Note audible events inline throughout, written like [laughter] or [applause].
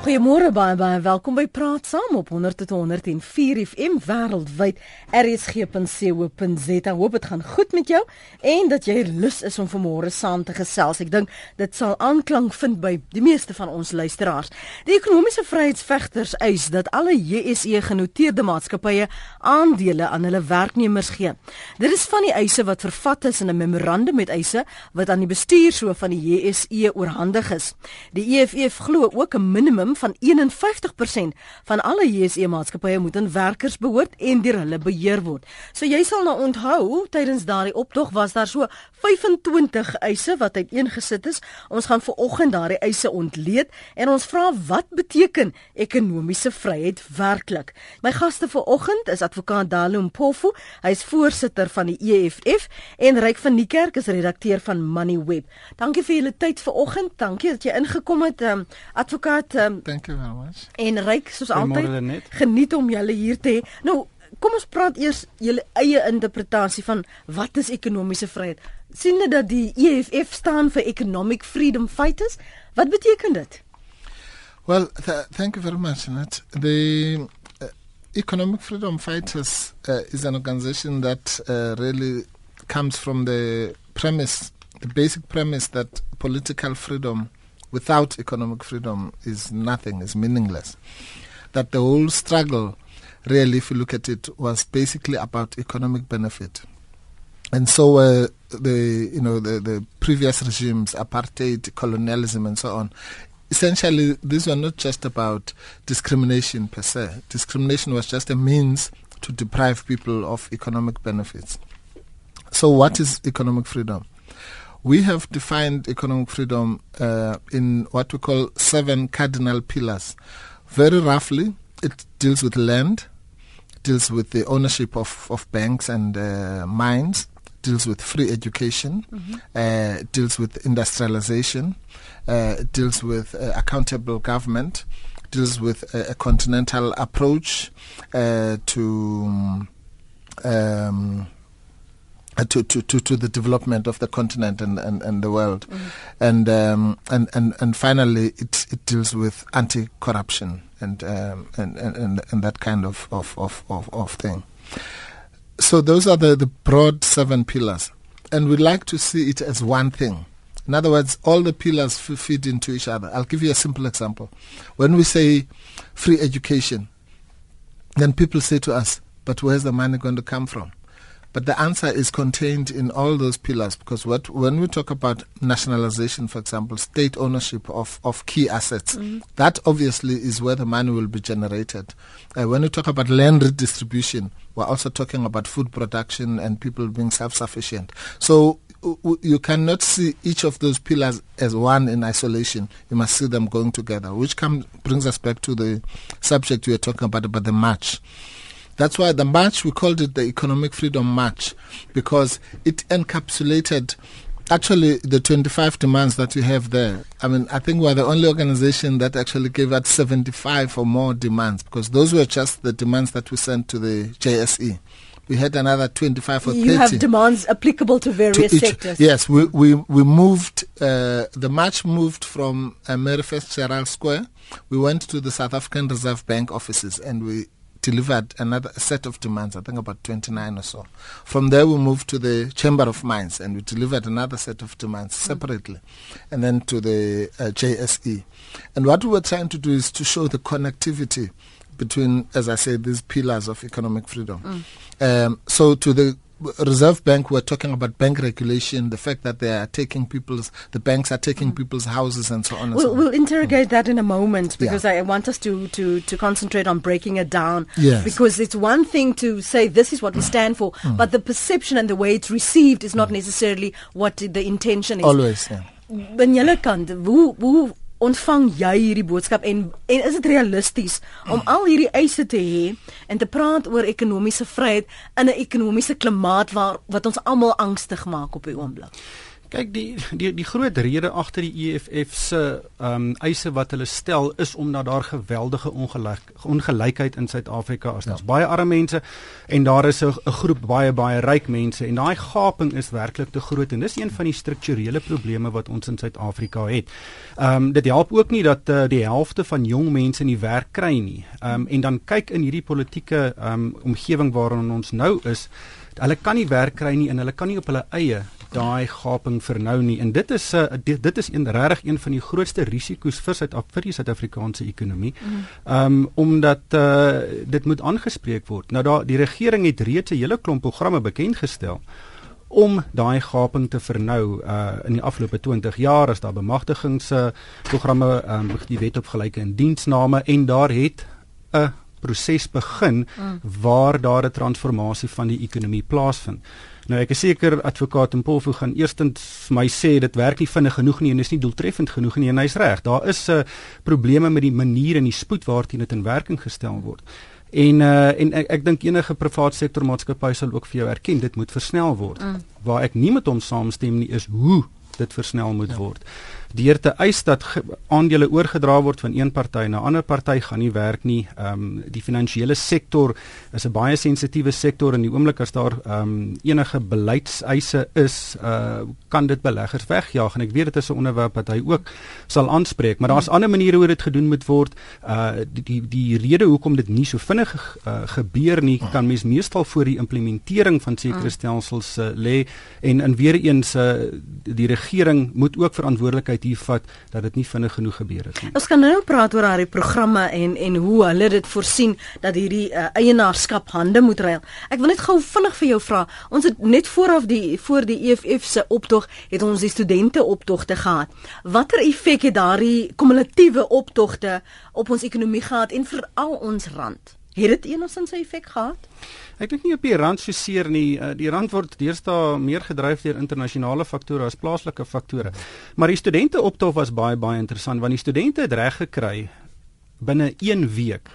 Goeiemôre baie baie welkom by Praat Saam op 100.104 FM wêreldwyd rsg.co.za. Hoop dit gaan goed met jou en dat jy lus is om vanmôre saam te gesels. Ek dink dit sal aanklank vind by die meeste van ons luisteraars. Die ekonomiese vryheidsvegters eis dat alle JSE genoteerde maatskappye aandele aan hulle werknemers gee. Dit is van die eise wat vervat is in 'n memorandum met eise wat aan die bestuurshoof van die JSE oorhandig is. Die EFF glo ook 'n minimum minimum van 51% van alle JSE maatskappye moet aan werkers behoort en deur hulle beheer word. So jy sal nou onthou tydens daardie optog was daar so 25 eise wat uiteengesit is. Ons gaan ver oggend daardie eise ontleed en ons vra wat beteken ekonomiese vryheid werklik. My gaste vir oggend is advokaat Dalo Mpofu, hy is voorsitter van die EFF en Ryk van die Kerk is redakteur van Moneyweb. Dankie vir julle tyd vir oggend. Dankie dat jy ingekom het um, advokaat um, Thank you very much. En ryk soos altyd. Geniet om julle hier te hê. Nou, kom ons praat eers julle eie interpretasie van wat is ekonomiese vryheid. sien jy dat die EFF staan vir Economic Freedom Fighters? Wat beteken dit? Well, th thank you very much, Nat. The uh, Economic Freedom Fighters uh, is an organization that uh, really comes from the premise, the basic premise that political freedom without economic freedom is nothing, is meaningless. That the whole struggle, really, if you look at it, was basically about economic benefit. And so uh, the you know the, the previous regimes, apartheid, colonialism, and so on, essentially these were not just about discrimination per se. Discrimination was just a means to deprive people of economic benefits. So, what is economic freedom? We have defined economic freedom uh, in what we call seven cardinal pillars. Very roughly, it deals with land, deals with the ownership of, of banks and uh, mines, deals with free education, mm-hmm. uh, deals with industrialization, uh, deals with uh, accountable government, deals with a, a continental approach uh, to um, uh, to, to, to, to the development of the continent and, and, and the world. Mm. And, um, and, and, and finally, it, it deals with anti corruption and, um, and, and, and that kind of, of, of, of, of thing. So, those are the, the broad seven pillars. And we like to see it as one thing. In other words, all the pillars f- feed into each other. I'll give you a simple example. When we say free education, then people say to us, but where's the money going to come from? But the answer is contained in all those pillars because what, when we talk about nationalization, for example, state ownership of, of key assets, mm. that obviously is where the money will be generated. Uh, when we talk about land redistribution, we're also talking about food production and people being self sufficient. So you cannot see each of those pillars as one in isolation. You must see them going together, which come, brings us back to the subject we were talking about, about the march. That's why the march, we called it the Economic Freedom March, because it encapsulated actually the 25 demands that we have there. I mean, I think we're the only organization that actually gave out 75 or more demands, because those were just the demands that we sent to the JSE we had another 25 or 30. You have demands applicable to various to each, sectors. Yes, we, we, we moved, uh, the march moved from uh, Mary Fitzgerald Square. We went to the South African Reserve Bank offices and we delivered another set of demands, I think about 29 or so. From there, we moved to the Chamber of Mines and we delivered another set of demands mm. separately, and then to the uh, JSE. And what we were trying to do is to show the connectivity between, as I said, these pillars of economic freedom. Mm. Um, so to the Reserve Bank were talking about bank regulation, the fact that they are taking people's, the banks are taking mm. people's houses and so on. And we'll, so on. we'll interrogate mm. that in a moment because yeah. I want us to, to, to concentrate on breaking it down. Yes. Because it's one thing to say this is what we stand for, mm. but the perception and the way it's received is not mm. necessarily what the intention is. Always, yeah. Kant, hoe hoe ontvang jy hierdie boodskap en en is dit realisties om al hierdie eise te hê en te praat oor ekonomiese vryheid in 'n ekonomiese klimaat waar wat ons almal angstig maak op die oomblik? Kyk die die die groot rede agter die EFF se ehm um, eise wat hulle stel is omdat daar geweldige ongelyk ongelykheid in Suid-Afrika is. Daar's ja. baie arme mense en daar is 'n groep baie baie ryk mense en daai gaping is werklik te groot en dis een van die strukturele probleme wat ons in Suid-Afrika het. Ehm um, dit help ook nie dat uh, die helfte van jong mense nie werk kry nie. Ehm um, en dan kyk in hierdie politieke ehm um, omgewing waarin ons nou is, hulle kan nie werk kry nie en hulle kan nie op hulle eie daai gaping vernou nie en dit is 'n uh, eh, dit, dit is een regtig een van die grootste risiko's vir Suid vir die Suid-Afrikaanse ekonomie. Mm. Ehm um, omdat uh, dit moet aangespreek word. Nou daar die regering het reeds 'n hele klomp programme bekend gestel om daai gaping te vernou uh in die afgelope 20 jaar as daar bemagtigingsprogramme ehm um, die wet op gelyke indiensname en daar het 'n proses begin mm. waar daar 'n transformasie van die ekonomie plaasvind. Nou ek is seker advokaat Mpofu gaan eerstens my sê dit werk nie vinnig genoeg nie en is nie doeltreffend genoeg nie en hy's reg. Daar is 'n uh, probleme met die manier en die spoed waarteen dit in werking gestel word. En uh, en ek, ek dink enige private sektor maatskappy sal ook vir jou erken dit moet versnel word. Mm. Waar ek nie met hom saamstem nie is hoe dit versnel moet ja. word deur te eis dat aandele oorgedra word van een party na 'n ander party gaan nie werk nie. Ehm um, die finansiële sektor is 'n baie sensitiewe sektor en die oomblik as daar ehm um, enige beleidseise is, uh kan dit beleggers wegjaag en ek weet dit is 'n onderwerp wat hy ook sal aanspreek, maar daar's ander maniere hoe dit gedoen moet word. Uh die die, die rede hoekom dit nie so vinnig uh, gebeur nie, kan mens meestal voor die implementering van sekere mm. stelsels uh, lê en in weer eens uh, die regering moet ook verantwoordelikheid besluit hier vat dat dit nie vinnig genoeg gebeur het nie. Ons gaan nou praat oor daai programme en en hoe hulle dit voorsien dat hierdie uh, eienaarskap hande moet ruil. Ek wil net gou vinnig vir jou vra. Ons het net vooraf die voor die EFF se optog het ons die studente optogte gehad. Watter effek het daardie kumulatiewe optogte op ons ekonomie gehad en veral ons rand? Het dit enigsins 'n effek gehad? Ek dink nie op die rand so seer nie. Uh, die rand word deesdae meer gedryf deur internasionale faktore as plaaslike faktore. Maar die studente optof was baie baie interessant want die studente het reg gekry binne 1 week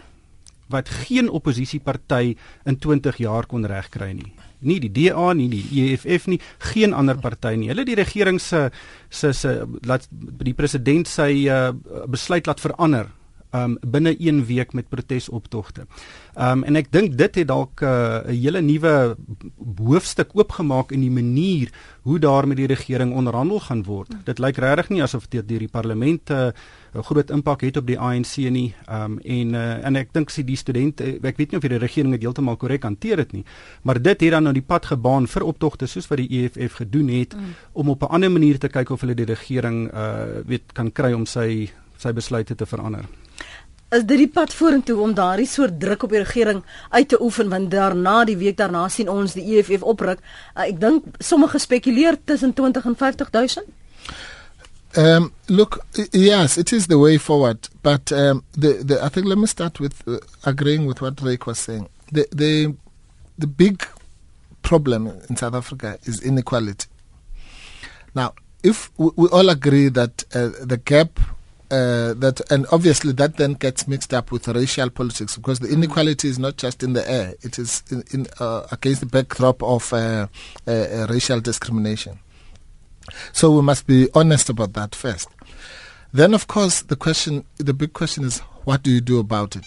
wat geen oppositieparty in 20 jaar kon regkry nie. Nie die DA nie, die EFF nie, geen ander party nie. Hulle die regering se se se laat die president sy uh, besluit laat verander um binne 1 week met protesoptogte. Um en ek dink dit het dalk uh, 'n uh, hele nuwe hoofstuk oopgemaak in die manier hoe daar met die regering onderhandel gaan word. Hmm. Dit lyk regtig nie asof dit deur die parlement 'n uh, groot impak het op die ANC nie. Um en uh, en ek dink sy die studente ek weet nie of die regering dit heeltemal korrek hanteer het nie, maar dit het dan nou die pad gebaan vir optogte soos wat die EFF gedoen het mm. om op 'n ander manier te kyk of hulle die regering uh weet kan kry om sy sy besluite te verander is dit die pad vorentoe om daardie soort druk op die regering uit te oefen want daarna die week daarna sien ons die EFF opruk. Uh, ek dink sommige spekuleer tussen 20 en 50000. Um look yes it is the way forward but um the the I think let me start with uh, agreeing with what Drake was saying. The the the big problem in South Africa is inequality. Now if we, we all agree that uh, the gap uh, that and obviously that then gets mixed up with racial politics because the inequality is not just in the air; it is in, in uh, against the backdrop of uh, uh, uh, racial discrimination. So we must be honest about that first. Then, of course, the question, the big question is, what do you do about it?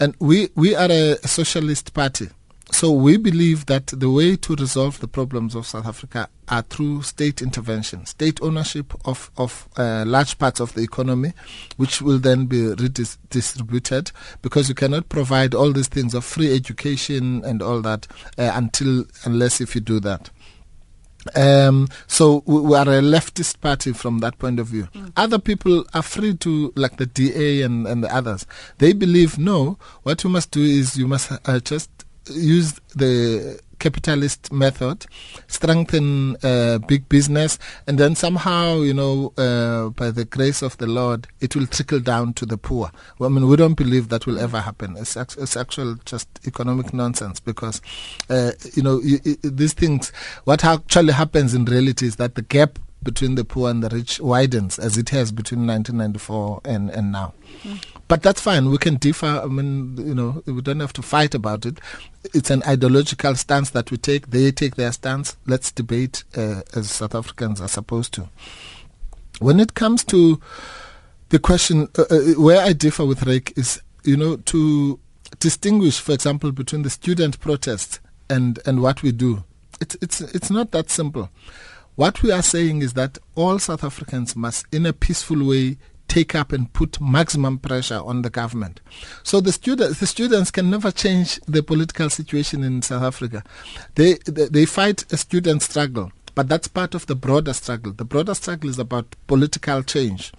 And we we are a socialist party. So we believe that the way to resolve the problems of South Africa are through state intervention, state ownership of, of uh, large parts of the economy, which will then be redistributed because you cannot provide all these things of free education and all that uh, until unless if you do that. Um, so we, we, are a leftist party from that point of view. Mm. Other people are free to, like the DA and, and the others. They believe no. What you must do is you must uh, just use the capitalist method, strengthen uh, big business, and then somehow, you know, uh, by the grace of the Lord, it will trickle down to the poor. Well, I mean, we don't believe that will ever happen. It's, it's actual just economic nonsense because, uh, you know, you, you, these things, what actually happens in reality is that the gap between the poor and the rich widens as it has between 1994 and, and now. Mm. But that's fine. We can differ. I mean, you know, we don't have to fight about it. It's an ideological stance that we take. They take their stance. Let's debate uh, as South Africans are supposed to. When it comes to the question, uh, uh, where I differ with Rick is, you know, to distinguish, for example, between the student protests and, and what we do. It's, it's, it's not that simple. What we are saying is that all South Africans must, in a peaceful way, take up and put maximum pressure on the government. So the students, the students can never change the political situation in South Africa. They, they, they fight a student struggle, but that's part of the broader struggle. The broader struggle is about political change.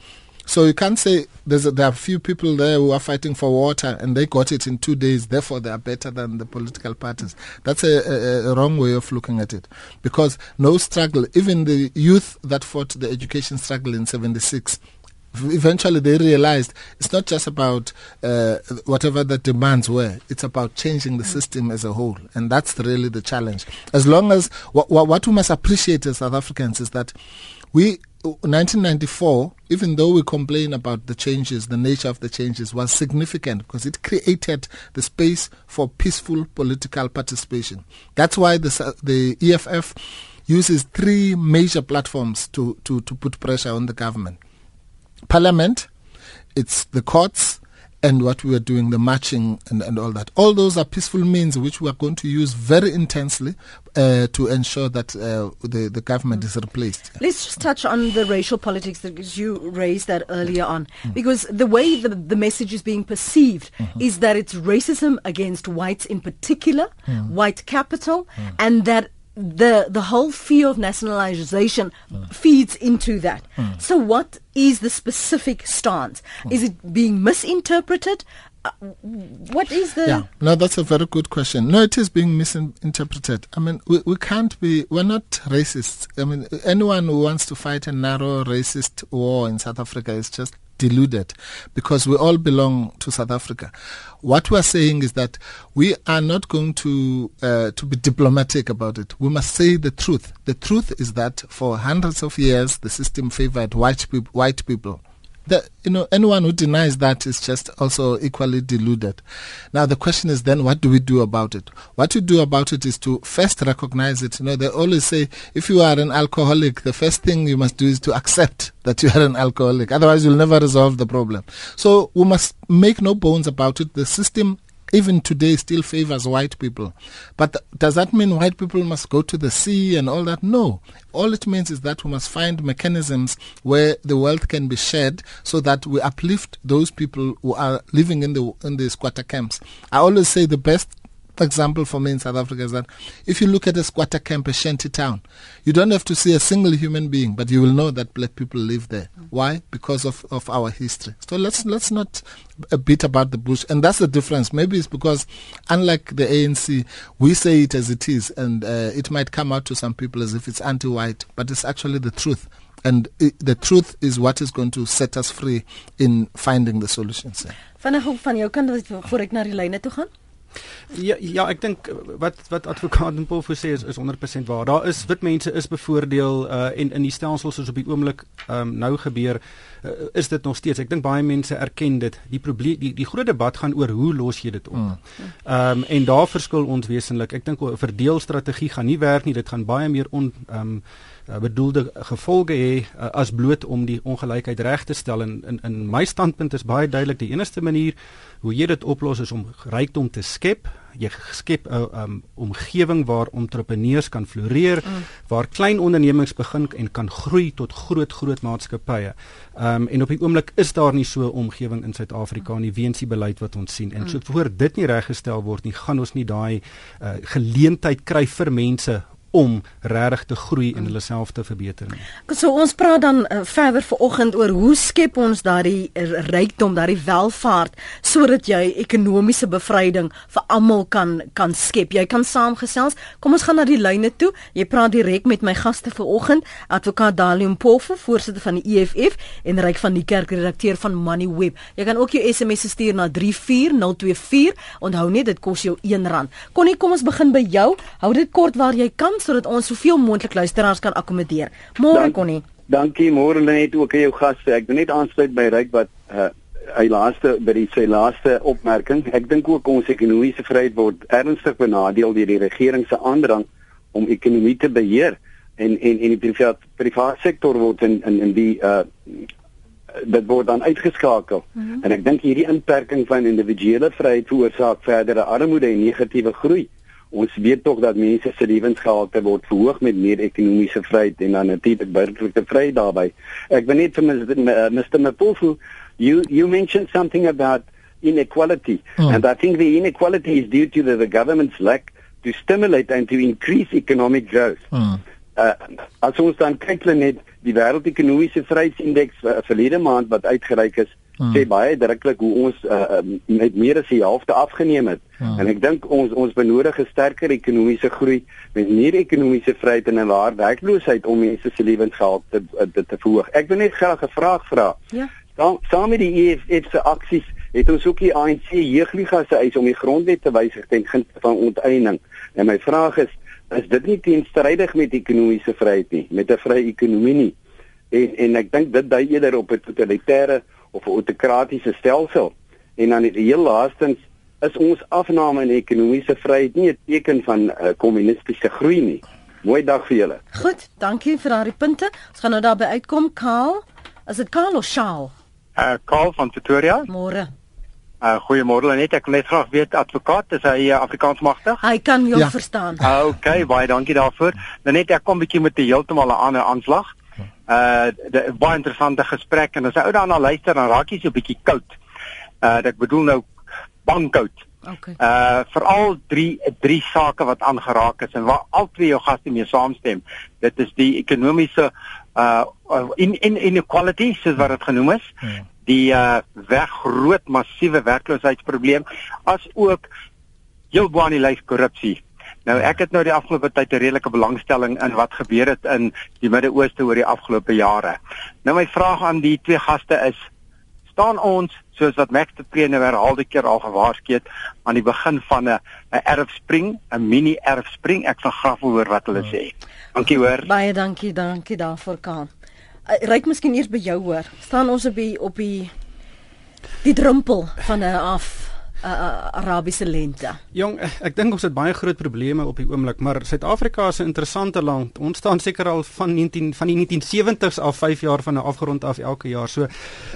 So you can't say a, there are a few people there who are fighting for water and they got it in two days, therefore they are better than the political parties. That's a, a, a wrong way of looking at it. Because no struggle, even the youth that fought the education struggle in 76, eventually they realized it's not just about uh, whatever the demands were it's about changing the system as a whole and that's really the challenge as long as what, what we must appreciate as south africans is that we 1994, even though we complain about the changes, the nature of the changes was significant because it created the space for peaceful political participation. That's why the, the EFF uses three major platforms to, to, to put pressure on the government. Parliament, it's the courts, and what we are doing, the marching and, and all that. All those are peaceful means which we are going to use very intensely uh, to ensure that uh, the, the government is replaced. Let's just touch on the racial politics that you raised that earlier on. Mm. Because the way the, the message is being perceived mm-hmm. is that it's racism against whites in particular, mm. white capital, mm. and that the the whole fear of nationalization mm. feeds into that. Mm. So what is the specific stance? Mm. Is it being misinterpreted? Uh, what is the Yeah, no that's a very good question. No it is being misinterpreted. I mean we, we can't be we're not racist. I mean anyone who wants to fight a narrow racist war in South Africa is just deluded because we all belong to South Africa. What we are saying is that we are not going to uh, to be diplomatic about it. We must say the truth. The truth is that for hundreds of years the system favored white white people you know, anyone who denies that is just also equally deluded. Now the question is then, what do we do about it? What you do about it is to first recognize it. You know, they always say, if you are an alcoholic, the first thing you must do is to accept that you are an alcoholic. Otherwise, you'll never resolve the problem. So we must make no bones about it. The system even today still favors white people. But th- does that mean white people must go to the sea and all that? No. All it means is that we must find mechanisms where the wealth can be shared so that we uplift those people who are living in the in the squatter camps. I always say the best example for me in South Africa is that if you look at a squatter camp, a shanty town, you don't have to see a single human being, but you will know that black people live there. Why? Because of, of our history. So let's let's not a bit about the bush, and that's the difference. Maybe it's because, unlike the ANC, we say it as it is, and uh, it might come out to some people as if it's anti-white, but it's actually the truth. And the truth is what is going to set us free in finding the solutions. Vanaand van jou kant voor ek na die lyne toe gaan. Ja ja, ek dink wat wat advokaat Mpofo sê is is 100% waar. Daar is wit mense is bevoordeel uh, en in die stelsels soos op die oomblik um, nou gebeur uh, is dit nog steeds. Ek dink baie mense erken dit. Die probleem die die groot debat gaan oor hoe los jy dit op. Ehm um, en daar verskil ons wesenlik. Ek dink 'n verdeelstrategie gaan nie werk nie. Dit gaan baie meer on ehm um, uh, bedoelde gevolge hê uh, as bloot om die ongelykheid reg te stel en in in my standpunt is baie duidelik die enigste manier hoe jy dit oplos is om rykdom te skep jy skep 'n uh, um, omgewing waar entrepreneurs kan floreer mm. waar klein ondernemings begin en kan groei tot groot groot maatskappye. Ehm um, en op die oomblik is daar nie so 'n omgewing in Suid-Afrika nie weens die beleid wat ons sien. En mm. so voor dit nie reggestel word nie, gaan ons nie daai uh, geleentheid kry vir mense om regtig te groei en hulle self te verbeter nie. So ons praat dan uh, verder vanoggend oor hoe skep ons daardie rykdom, daardie welvaart sodat jy ekonomiese bevryding vir almal kan kan skep. Jy kan saamgesels. Kom ons gaan na die lyne toe. Jy praat direk met my gaste vanoggend, advokaat Dalium Poffe, voorsitter van die EFF en Ryk van die Kerk redakteur van Moneyweb. Jy kan ook jou SMS stuur na 34024. Onthou net dit kos jou R1. Konnie, kom ons begin by jou. Hou dit kort waar jy kan sodat ons soveel moontlik luisteraars kan akkommodeer. Môre Connie. Dankie môre net ook aan jou gaste. Ek wil net aansluit by Ryk wat uh hy laaste by die sy laaste opmerking. Ek dink ook ons ekonomiese vryheid word ernstig benadeel deur die regering se aandrang om ekonomie te beheer en en en die privaat privaat sektor word in in in die uh dit word dan uitgeskakel. Mm -hmm. En ek dink hierdie inperking van individuele vryheid veroorsaak verdere armoede en negatiewe groei. Ons weet tog dat mense se lewensgehalte word verhoog met meer ekonomiese vryheid en dan natuurlik burgerlike vryheid daarbey. Ek wil net vir Mr. Mpofu, you you mentioned something about inequality mm. and I think the inequality is due to the, the government's lack to stimulate and to increase economic growth. Mm. Uh, as ons dan kyk net die wêreldekonomiese vryheidsindeks uh, verlede maand wat uitgereik is, hmm. sê baie drukklik hoe ons uh, met meer as die helfte afgeneem het. Hmm. En ek dink ons ons benodig 'n sterker ekonomiese groei met meer ekonomiese vryheid en 'n laer werkloosheid om mense se lewensgehalte te, te, te verhoog. Ek wil net graag 'n vraag vra. Ja. Dan saam met die EFF se aksies het ons ook die ANC jeugliga se eis om die grondwet te wysig ten gunste van onteiening. En my vraag is is dit nie teenstrydig met ekonomiese vryheid nie, met 'n vrye ekonomie nie. En en ek dink dit dui eerder op 'n totalitêre of 'n autokratiese stelsel. En dan die heel laastens is ons afname in ekonomiese vryheid nie 'n teken van 'n uh, kommunistiese groei nie. Mooi dag vir julle. Goed, dankie vir daardie punte. Ons gaan nou daarby uitkom, Karl. Is dit Karl of Shaal? Uh Karl van Pretoria. Môre. Uh goeiemôre net ek net graag weet advokaat is hy uh, Afrikaans magtig? Hy kan jou ja. verstaan. Uh, okay, baie dankie daarvoor. Nou net ek kom bietjie met 'n heeltemal 'n ander aanslag. Uh 'n baie interessante gesprek en as jy ou daarna luister dan raak jy so 'n bietjie koud. Uh ek bedoel nou bang koud. Okay. Uh veral drie drie sake wat aangeraak is en waar al twee jou gaste mee saamstem. Dit is die ekonomiese uh in in inequality soos wat dit genoem is. Hmm die uh weggroot massiewe werkloosheidsprobleem as ook heel bo aan die lys korrupsie. Nou ek het nou die afgelope tyd 'n redelike belangstelling in wat gebeur het in die Midde-Ooste oor die afgelope jare. Nou my vraag aan die twee gaste is staan ons soos wat Max de Pre nou herhaalde keer al gewaarsku het aan die begin van 'n 'n erfspring, 'n mini erfspring. Ek sal graag hoor wat hulle sê. Dankie hoor. Baie dankie, dankie daarvoor. Eh, ryk miskien eers by jou hoor. Staan ons op die op die die drempel van 'n af uh, uh, Arabiese lente. Jong, ek dink ons het baie groot probleme op die oomblik, maar Suid-Afrika is 'n interessante land. Ons staan seker al van 19 van die 1970s af 5 jaar van 'n afgrond af elke jaar. So,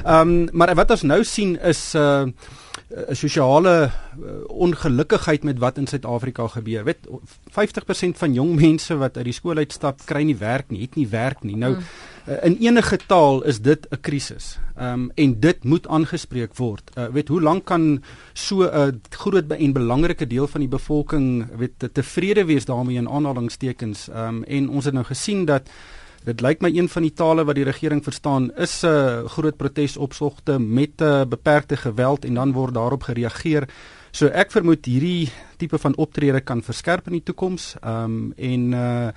ehm um, maar wat ons nou sien is 'n uh, 'n sosiale ongelukkigheid met wat in Suid-Afrika gebeur. Weet 50% van jong mense wat uit die skool uitstap, kry nie werk nie, het nie werk nie. Nou mm uh, in enige taal is dit 'n krisis. Ehm um, en dit moet aangespreek word. Uh, weet hoe lank kan so 'n groot en belangrike deel van die bevolking weet te tevrede wees daarmee in aanhalingstekens. Ehm um, en ons het nou gesien dat dit lyk my een van die tale wat die regering verstaan is 'n uh, groot protesopsogte met 'n uh, beperkte geweld en dan word daarop gereageer. So ek vermoed hierdie tipe van optrede kan verskerp in die toekoms. Ehm um, en uh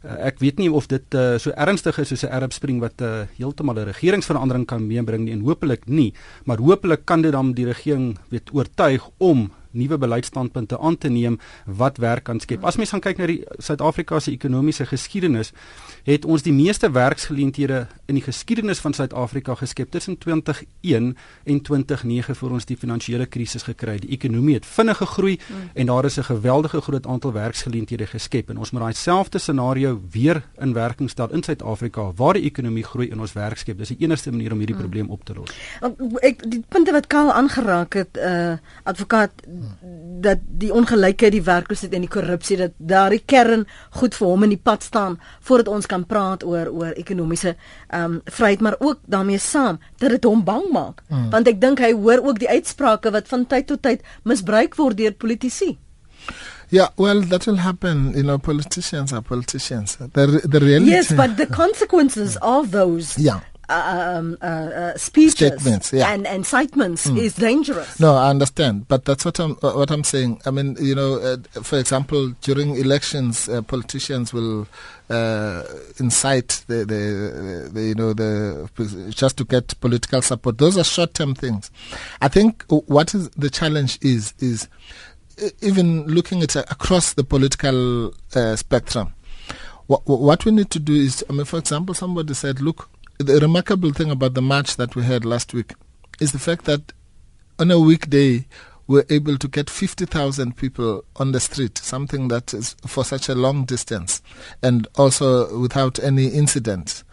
Uh, ek weet nie of dit uh, so ernstig is soos 'n Arab Spring wat uh, heeltemal 'n regeringsverandering kan meebring nie en hopelik nie, maar hopelik kan dit dan die regering weet oortuig om nuwe beleidsstandpunte aan te neem wat werk kan skep. As mens gaan kyk na die Suid-Afrika se ekonomiese geskiedenis, het ons die meeste werksgeleenthede in die geskiedenis van Suid-Afrika geskep tussen 2001 en 2009 voor ons die finansiële krisis gekry het. Die ekonomie het vinnig gegroei mm. en daar is 'n geweldige groot aantal werksgeleenthede geskep en ons moet daai selfde scenario weer in werking stel in Suid-Afrika waar die ekonomie groei en ons werk skep. Dis die enigste manier om hierdie mm. probleem op te los. Ek die punte wat Karl aangeraak het, uh advokaat dat die ongelykheid, die werkloosheid en die korrupsie dat daardie kern goed vir hom in die pad staan voordat ons kan praat oor oor ekonomiese ehm um, vryheid maar ook daarmee saam dat dit hom bang maak. Hmm. Want ek dink hy hoor ook die uitsprake wat van tyd tot tyd misbruik word deur politici. Yeah, well, that will happen. You know, politicians are politicians. The the reality. Yes, but the consequences of those. Yeah. Uh, um, uh, uh, speeches Statements, yeah. and incitements mm. is dangerous. No, I understand, but that's what I'm what I'm saying. I mean, you know, uh, for example, during elections, uh, politicians will uh, incite the, the, the, you know the just to get political support. Those are short-term things. I think what is the challenge is is even looking at across the political spectrum what, what we need to do is, I mean, for example, somebody said, look, the remarkable thing about the march that we had last week is the fact that on a weekday, we're able to get 50,000 people on the street, something that is for such a long distance, and also without any incidents.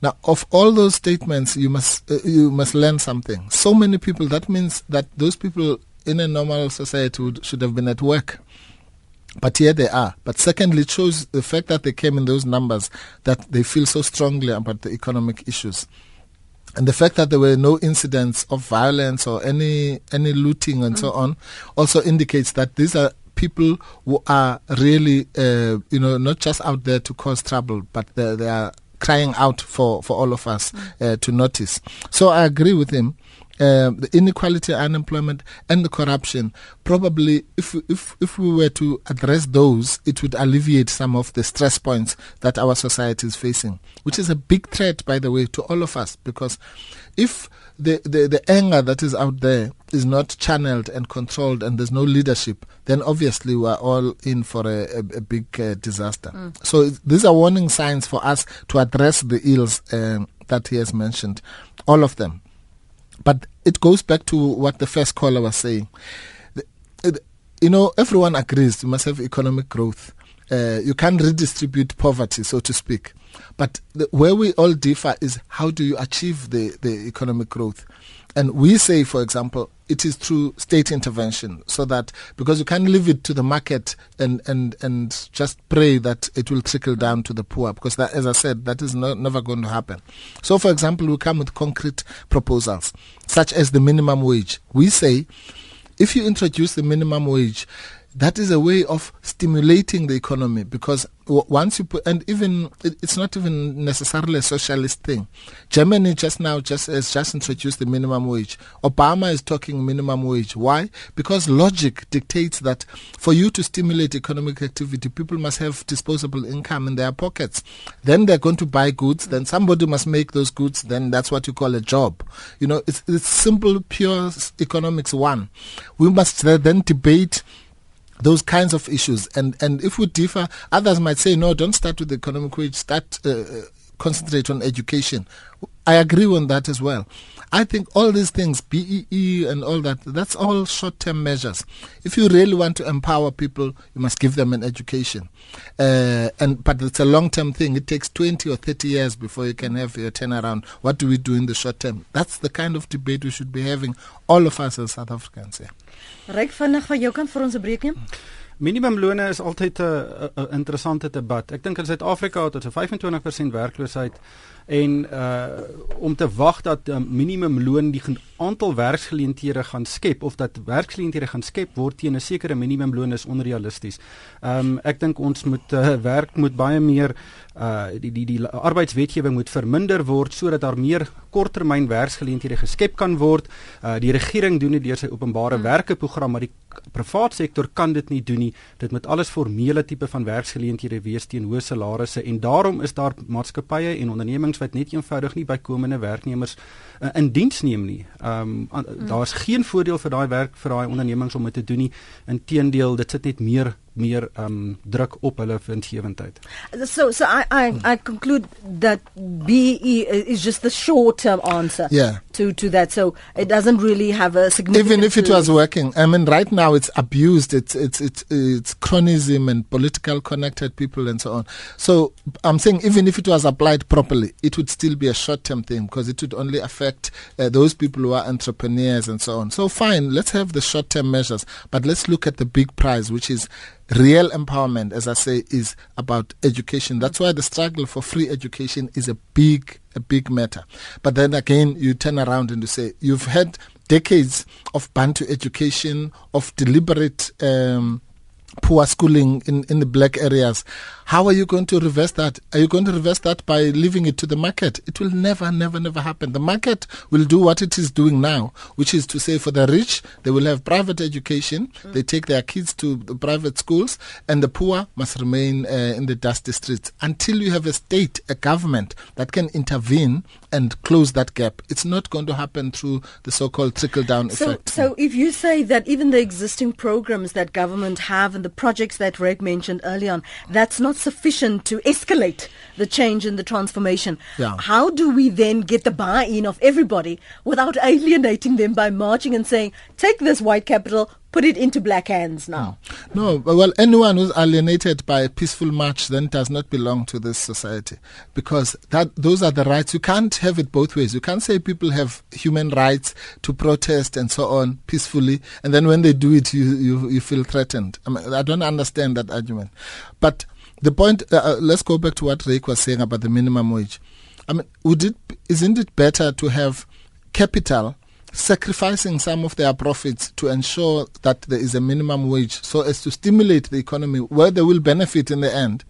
Now, of all those statements, you must uh, you must learn something. So many people. That means that those people in a normal society would, should have been at work. But here they are. But secondly, it shows the fact that they came in those numbers that they feel so strongly about the economic issues. And the fact that there were no incidents of violence or any any looting and mm. so on also indicates that these are people who are really, uh, you know, not just out there to cause trouble, but they, they are crying out for, for all of us mm. uh, to notice. So I agree with him uh, the inequality, unemployment, and the corruption. Probably, if if if we were to address those, it would alleviate some of the stress points that our society is facing, which is a big threat, by the way, to all of us. Because if the, the, the anger that is out there is not channeled and controlled, and there's no leadership, then obviously we are all in for a, a, a big uh, disaster. Mm. So these are warning signs for us to address the ills uh, that he has mentioned, all of them. But it goes back to what the first caller was saying. You know, everyone agrees you must have economic growth. Uh, you can't redistribute poverty, so to speak. But the, where we all differ is how do you achieve the, the economic growth? And we say, for example, it is through state intervention so that because you can't leave it to the market and, and, and just pray that it will trickle down to the poor because that, as I said, that is no, never going to happen. So, for example, we come with concrete proposals such as the minimum wage. We say if you introduce the minimum wage, that is a way of stimulating the economy because once you put and even it's not even necessarily a socialist thing. Germany just now just has just introduced the minimum wage. Obama is talking minimum wage. Why? Because logic dictates that for you to stimulate economic activity people must have disposable income in their pockets. Then they're going to buy goods. Then somebody must make those goods. Then that's what you call a job. You know it's, it's simple pure economics one. We must then debate those kinds of issues. And and if we differ, others might say, no, don't start with the economic wage. Start uh, uh concentrate on education. I agree on that as well. I think all these things, BEE and all that, that's all short term measures. If you really want to empower people, you must give them an education. Uh, and But it's a long term thing. It takes 20 or 30 years before you can have your turnaround. What do we do in the short term? That's the kind of debate we should be having, all of us as South Africans. Yeah. Ryk vinnig van jou kant vir ons 'n breek neem. Minimumlone is altyd 'n interessante debat. Ek dink in Suid-Afrika het ons 'n 25% werkloosheid en uh om te wag dat uh, minimumloon die aantal werksgeleenthede gaan skep of dat werksgeleenthede gaan skep word teen 'n sekere minimumloon is onrealisties. Um, ek dink ons moet uh, werk moet baie meer uh die die die arbeidswetgewing moet verminder word sodat daar meer korttermyn werksgeleenthede geskep kan word. Uh die regering doen dit deur sy openbare hmm. werke program, maar die privaat sektor kan dit nie doen nie. Dit moet alles formele tipe van werksgeleenthede wees teen hoë salarisse en daarom is daar maatskappye en ondernemings wat net eenvoudig nie bykomende werknemers uh, in diens neem nie. Ehm um, mm. daar's geen voordeel vir daai werk vir daai ondernemings om dit te doen nie. Inteendeel, dit sit net meer meer um druk op hulle winsgewendheid. So so I I I conclude that BE is just the short term answer yeah. to to that so it doesn't really have a significant Even if it was working. I mean right now it's abused it's it's it's it's chronism and political connected people and so on. So I'm saying even if it was applied properly it would still be a short term thing because it would only affect uh, those people who are entrepreneurs and so on. So fine, let's have the short term measures but let's look at the big prize which is real empowerment, as I say, is about education. That's why the struggle for free education is a big, a big matter. But then again, you turn around and you say, you've had decades of Bantu education, of deliberate um, poor schooling in, in the black areas. How are you going to reverse that? Are you going to reverse that by leaving it to the market? It will never, never, never happen. The market will do what it is doing now, which is to say for the rich, they will have private education. Mm. They take their kids to the private schools and the poor must remain uh, in the dusty streets until you have a state, a government that can intervene and close that gap. It's not going to happen through the so-called trickle down so, effect. So if you say that even the existing programs that government have and the projects that Reg mentioned earlier on, that's not sufficient to escalate the change and the transformation. Yeah. How do we then get the buy-in of everybody without [laughs] alienating them by marching and saying, take this white capital, put it into black hands now. No, well, anyone who's alienated by a peaceful march then does not belong to this society because that those are the rights. You can't have it both ways. You can't say people have human rights to protest and so on peacefully, and then when they do it, you you, you feel threatened. I, mean, I don't understand that argument. But the point, uh, uh let's go back to what Rick was saying about the minimum wage. I mean, would it isn't it better to have capital sacrificing some of their profits to ensure that there is a minimum wage so as to stimulate the economy where they will benefit in the end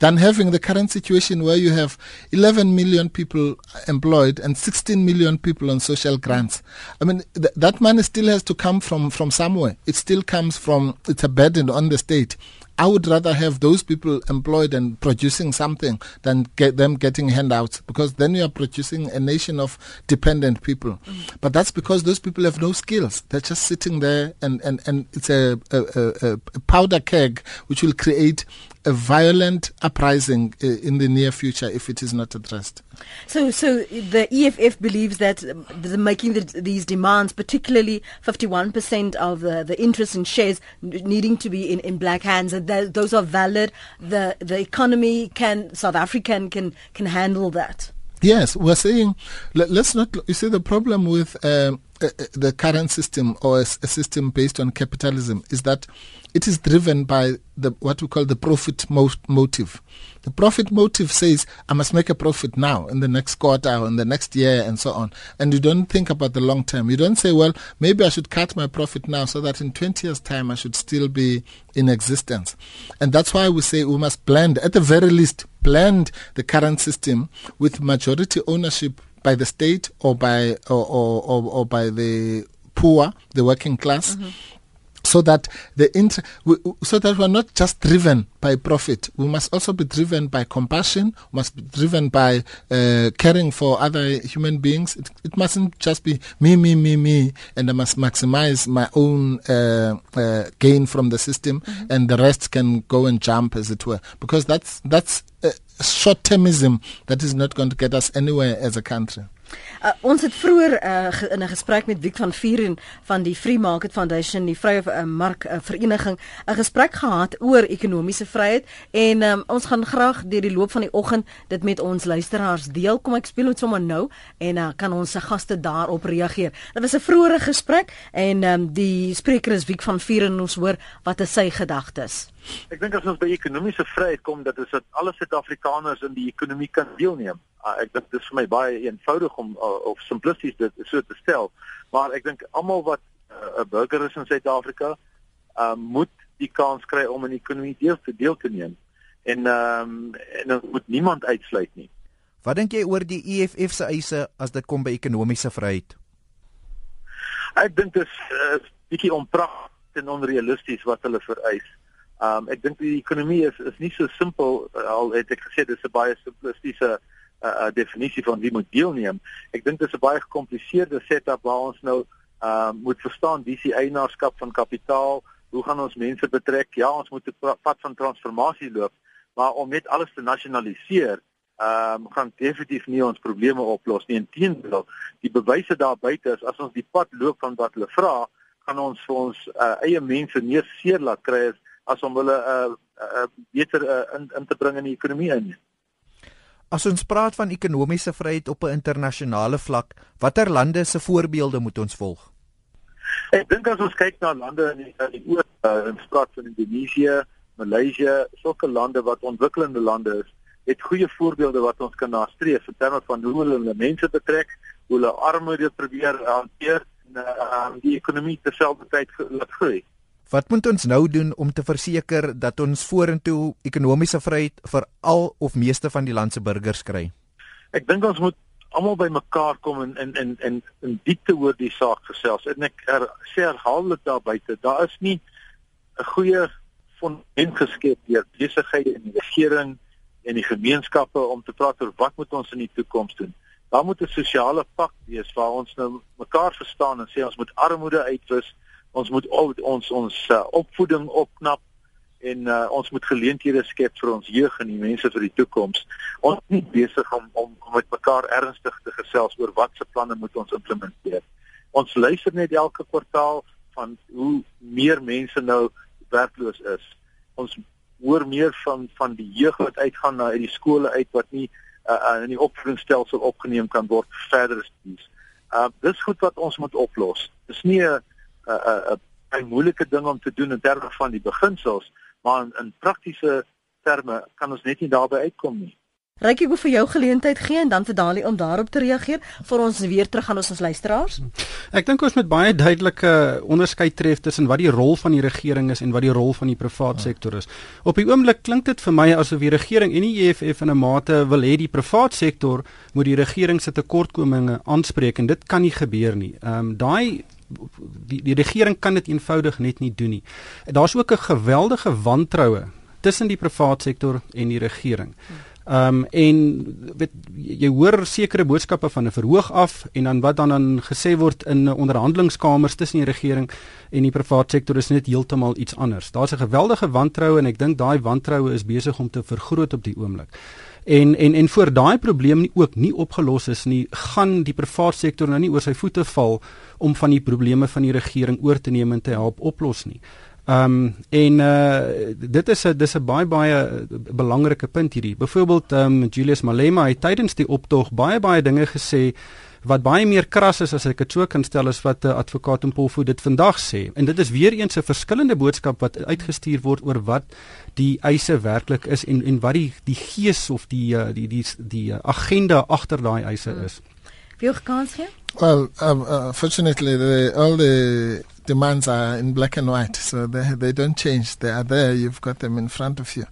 than having the current situation where you have 11 million people employed and 16 million people on social grants. I mean, th- that money still has to come from, from somewhere. It still comes from, it's a burden on the state. I would rather have those people employed and producing something than get them getting handouts because then you are producing a nation of dependent people. Mm. But that's because those people have no skills. They're just sitting there and, and, and it's a, a, a, a powder keg which will create a violent uprising uh, in the near future if it is not addressed. So, so the EFF believes that the, making the, these demands, particularly 51% of the, the interest in shares needing to be in, in black hands, that those are valid. The the economy can South African can can handle that. Yes, we're saying let, us not. You see, the problem with um, the current system or a, system based on capitalism is that it is driven by the what we call the profit mo- motive. The profit motive says I must make a profit now in the next quarter or in the next year and so on. And you don't think about the long term. You don't say, well, maybe I should cut my profit now so that in 20 years time I should still be in existence. And that's why we say we must blend at the very least blend the current system with majority ownership by the state or by or, or, or, or by the poor, the working class. Mm-hmm so that the inter- we, so that we're not just driven by profit. We must also be driven by compassion. We must be driven by uh, caring for other human beings. It, it, mustn't just be me me me me and i must maximize my own uh, uh, gain from the system mm-hmm. and the rest can go and jump as it were. Because that's that's short termism that is not going to get us anywhere as a country Uh, ons het vroeër uh, in 'n gesprek met Wiek van Vuren van die Free Market Foundation, die Vrye uh, Mark uh, Vereniging, 'n gesprek gehad oor ekonomiese vryheid en um, ons gaan graag deur die loop van die oggend dit met ons luisteraars deel. Kom ek speel dit sommer nou en uh, kan ons se gaste daarop reageer. Dit was 'n vroeëre gesprek en um, die spreker is Wiek van Vuren ons hoor wat is sy gedagtes. Ek dink as ons by ekonomiese vryheid kom, dat is dat alle Suid-Afrikaners in die ekonomie kan deelneem. Uh, ek dink dit is vir my baie eenvoudig om uh, of simplisties dit so te stel, maar ek dink almal wat uh, 'n uh, burger is in Suid-Afrika, uh, moet die kans kry om in die ekonomie deel te deel te neem. En ehm um, en dan moet niemand uitsluit nie. Wat dink jy oor die EFF se eise as dit kom by ekonomiese vryheid? Ek dink dit is 'n uh, bietjie onpragtig en onrealisties wat hulle vereis. Um ek dink die ekonomie is is nie so simpel uh, al het ek gesê dis 'n baie simplistiese uh, uh, definisie van wie moet deelneem. Ek dink dit is 'n baie gekompliseerde setup waar ons nou um moet verstaan wie se eienaarskap van kapitaal, hoe gaan ons mense betrek? Ja, ons moet 'n pad van transformasie loop, maar om net alles te nasionaliseer Um gaan definitief nie ons probleme oplos nie. Inteendeel, die bewyse daar buite is as ons die pad loop van wat hulle vra, gaan ons vir ons uh, eie mense meer seer laat kry as as om hulle 'n uh, uh, beter uh, in in te bring in die ekonomie in. As ons praat van ekonomiese vryheid op 'n internasionale vlak, watter lande se voorbeelde moet ons volg? Ek dink as ons kyk na lande in die, in die oos, uh, in spraak van Indonesië, Maleisië, sulke lande wat ontwikkelende lande is, het goeie voorbeelde wat ons kan nastreef in terme van hoe hulle mense betrek, hoe hulle armoede probeer hanteer en uh, die ekonomie terselfdertyd laat groei. Wat moet ons nou doen om te verseker dat ons vorentoe ekonomiese vryheid vir al of meeste van die land se burgers kry? Ek dink ons moet almal bymekaar kom en en en en in diepte oor die saak gesels. En ek er, sê herhaaldelik daar buite, daar is nie 'n goeie fondament geskep deur besighede en die regering en die gemeenskappe om te praat oor wat moet ons in die toekoms doen. Daar moet 'n sosiale pak wees waar ons nou mekaar verstaan en sê ons moet armoede uitwis ons moet ons ons uh, opvoeding opknap en uh, ons moet geleenthede skep vir ons jeug en die mense vir die toekoms. Ons is nie besig om om om met mekaar ernstig te gesels oor wat se planne moet ons implementeer. Ons luister net elke kwartaal van hoe meer mense nou werkloos is. Ons hoor meer van van die jeug wat uitgaan na uit die skole uit wat nie uh, in die opvoedingsstelsel opgeneem kan word verder studies. Uh dis goed wat ons moet oplos. Dis nie 'n 'n 'n moeilike ding om te doen in terme van die beginsels maar in, in praktiese terme kan ons net nie daarby uitkom nie. Ryk ek vir jou geleentheid gee en dan vir Dali om daarop te reageer vir ons weer terug aan ons ons luisteraars. Ek dink ons moet baie duidelike onderskeid tref tussen wat die rol van die regering is en wat die rol van die privaat sektor is. Op die oomblik klink dit vir my asof die regering en die EFF in 'n mate wil hê die privaat sektor moet die regering se tekortkominge aanspreek en dit kan nie gebeur nie. Ehm um, daai die die regering kan dit eenvoudig net nie doen nie. Daar's ook 'n geweldige wantroue tussen die privaat sektor en die regering. Ehm um, en weet jy hoor sekere boodskappe van 'n verhoog af en dan wat dan dan gesê word in onderhandelingskamers tussen die regering en die privaat sektor is net heeltemal iets anders. Daar's 'n geweldige wantroue en ek dink daai wantroue is besig om te vergroot op die oomblik en en en voor daai probleem nie ook nie opgelos is nie, gaan die private sektor nou nie oor sy voete val om van die probleme van die regering oor te neem en te help oplos nie. Ehm um, en uh dit is 'n dis 'n baie baie belangrike punt hierdie. Byvoorbeeld ehm um, Julius Malema het tydens die optog baie baie dinge gesê wat baie meer kras is as ek dit so kan stel as wat 'n uh, advokaat in Polfo dit vandag sê. En dit is weer eens 'n verskillende boodskap wat uitgestuur word oor wat die eise werklik is en en wat die die gees of die uh, die die die uh, agenda agter daai eise hmm. is. Wie ook kans gee? Well, um, uh, fortunately, the, all the demands are in black and white, so they they don't change. They are there. You've got them in front of you.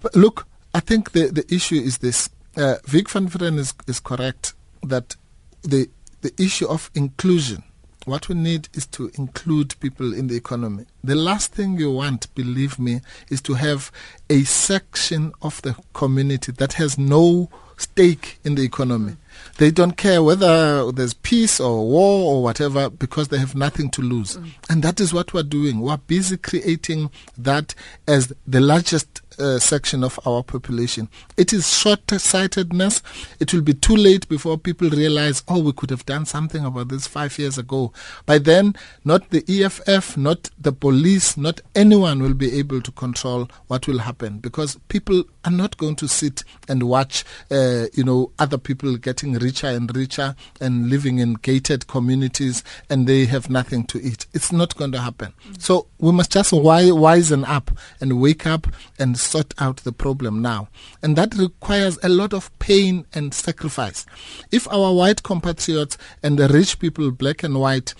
But look, I think the the issue is this. Uh, Vic van Veren is is correct that the the issue of inclusion. What we need is to include people in the economy. The last thing you want, believe me, is to have a section of the community that has no stake in the economy. They don't care whether there's peace or war or whatever because they have nothing to lose. Mm. And that is what we're doing. We're busy creating that as the largest uh, section of our population. It is short sightedness. It will be too late before people realize, oh, we could have done something about this five years ago. By then, not the EFF, not the police, not anyone will be able to control what will happen because people are not going to sit and watch, uh, you know, other people getting richer and richer and living in gated communities and they have nothing to eat. It's not going to happen. Mm-hmm. So we must just wisen up and wake up and sort out the problem now. And that requires a lot of pain and sacrifice. If our white compatriots and the rich people, black and white,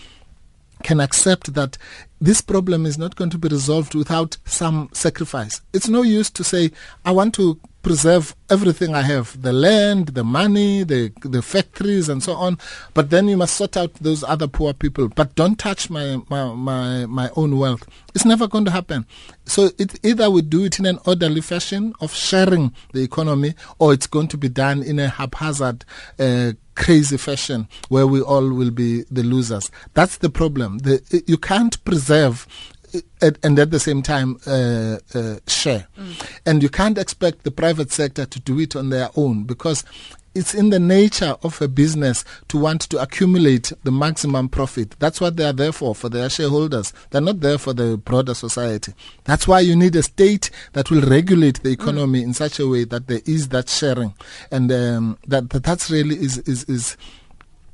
can accept that this problem is not going to be resolved without some sacrifice. It's no use to say, I want to preserve everything I have the land, the money, the, the factories, and so on. But then you must sort out those other poor people. But don't touch my, my, my, my own wealth. It's never going to happen. So it, either we do it in an orderly fashion of sharing the economy, or it's going to be done in a haphazard, uh, crazy fashion where we all will be the losers. That's the problem. The, you can't preserve and at the same time uh, uh, share. Mm. And you can't expect the private sector to do it on their own because it's in the nature of a business to want to accumulate the maximum profit. That's what they are there for, for their shareholders. They're not there for the broader society. That's why you need a state that will regulate the economy mm. in such a way that there is that sharing. And um, that, that that's really is, is, is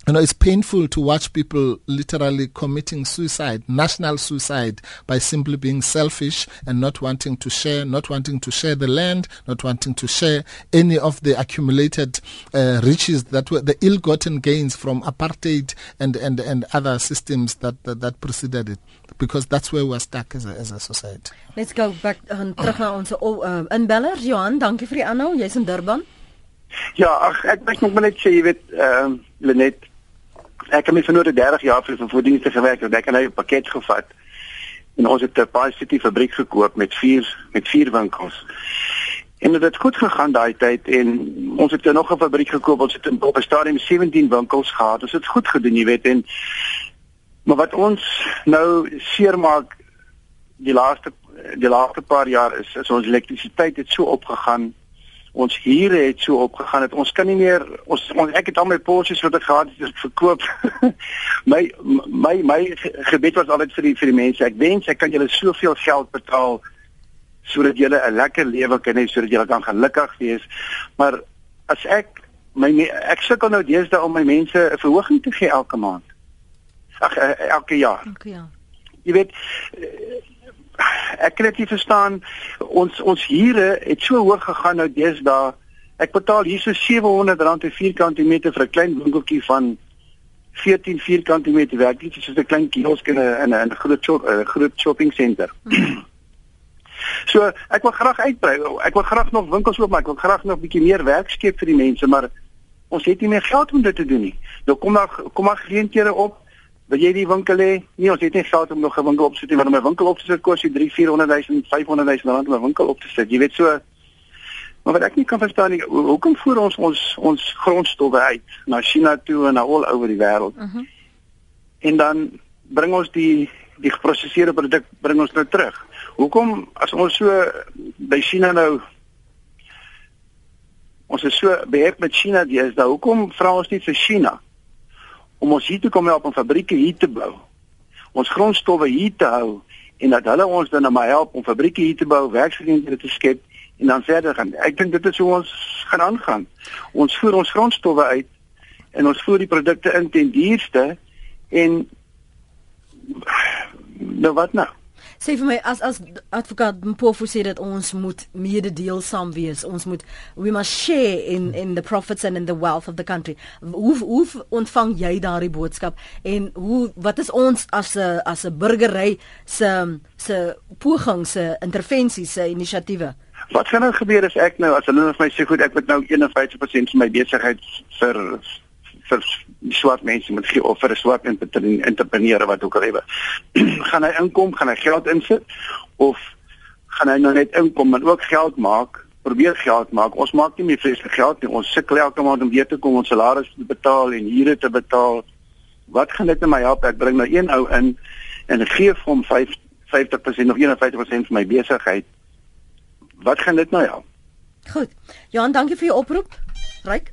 you know, it's painful to watch people literally committing suicide, national suicide, by simply being selfish and not wanting to share, not wanting to share the land, not wanting to share any of the accumulated uh, riches that were the ill-gotten gains from apartheid and, and, and other systems that, that, that preceded it. Because that's where we're stuck as a, as a society. Let's go back uh, terug na ons uh, inbeller. Johan, dankie vir die aanhou. Jy's in Durban. Ja, ag ek ek moet net sê jy weet ehm uh, Lenet ek het my vir nou 30 jaar vir vervoerdienste gewerk en ek het nou 'n pakket gevat en ons het 'n Pi City fabriek gekoop met vier met vier winkels. En dit het goed gegaan daai tyd en ons het nog 'n fabriek gekoop ons het op 'n stadium 17 winkels gehad. Ons het goed gedoen, jy weet en maar wat ons nou seermaak die laaste die laaste paar jaar is is ons elektrisiteit het so opgegaan. Ons huure het so opgegaan dat ons kan nie meer ons, ons ek het al my porsies wat ek gehad het verkoop. [laughs] my my my gebed was altyd vir die vir die mense. Ek wens ek kan julle soveel geld betaal sodat julle 'n lekker lewe kan hê sodat julle kan gelukkig wees. Maar as ek my ek sukkel nou deesdae om my mense 'n verhoging te gee elke maand. Ag eh, elke jaar. Elke jaar. Jy weet ek kan dit nie verstaan ons ons huure het so hoog gegaan nou deesdae. Ek betaal hier so R700 per vierkante meter vir 'n klein winkeltjie van 14 vierkante meter werk dit is 'n klein kiosk in 'n in 'n groot shop, groot shopping center. [clears throat] so ek wil graag uitbrei. Ek wil graag nog winkels oopmaak. Ek wil graag nog 'n bietjie meer werk skep vir die mense, maar ons het nie meer geld om dit te doen nie. Nou kom daar kom maar geleenthede op. Wil jy die winkel hê? Nee, ons het nie geld om nog 'n winkel op te sit nie, want om 'n winkel op te sit kos jy 3, 400 000, 500 000 rand om 'n winkel op te sit. Jy weet so Maar wat ek nie kan verstaan nie, hoekom voer ons ons ons grondstowwe uit na China toe en na al oor die wêreld? Mhm. Uh en dan bring ons die die geprosesede produk bring ons nou terug. Hoekom as ons so by China nou ons is so beheer met China dis da hoekom vra ons nie vir China om ons hier te kom help om fabrieke hier te bou. Ons grondstowwe hier te hou en dat hulle ons dan maar help om fabrieke hier te bou werksgeleenthede te skep en dan verder gaan. Ek dink dit is hoe ons gaan aangaan. Ons voer ons grondstowwe uit en ons voer die produkte in ten duurste en nou wat nou sê vir my as as advokaat Mpofu sê dat ons moet mededeelsaam wees. Ons moet we must share in in the profits and in the wealth of the country. Hoe hoe ontvang jy daardie boodskap en hoe wat is ons as 'n as 'n burgery se se pogings, se intervensies, se inisiatiewe? Wat gaan nou gebeur as ek nou as hulle vir my sê goed, ek moet nou 51% van my besigheid vir vir swart mense moet gee of vir 'n swart entrepreneur wat ook al hê. [clears throat] gaan hy inkom, gaan hy geld insit of gaan hy nou net inkom en ook geld maak? Probeer geld maak. Ons maak nie meer vreeslik geld nie. Ons sukkel elke maand om weer te kom ons salarisse te betaal en huure te betaal. Wat gaan dit in my help? Ek bring nou een ou in en gee vir hom 5 50% of 51% van my besigheid. Wat gaan dit nou help? Goed. Johan, dankie vir jou oproep. Ryk.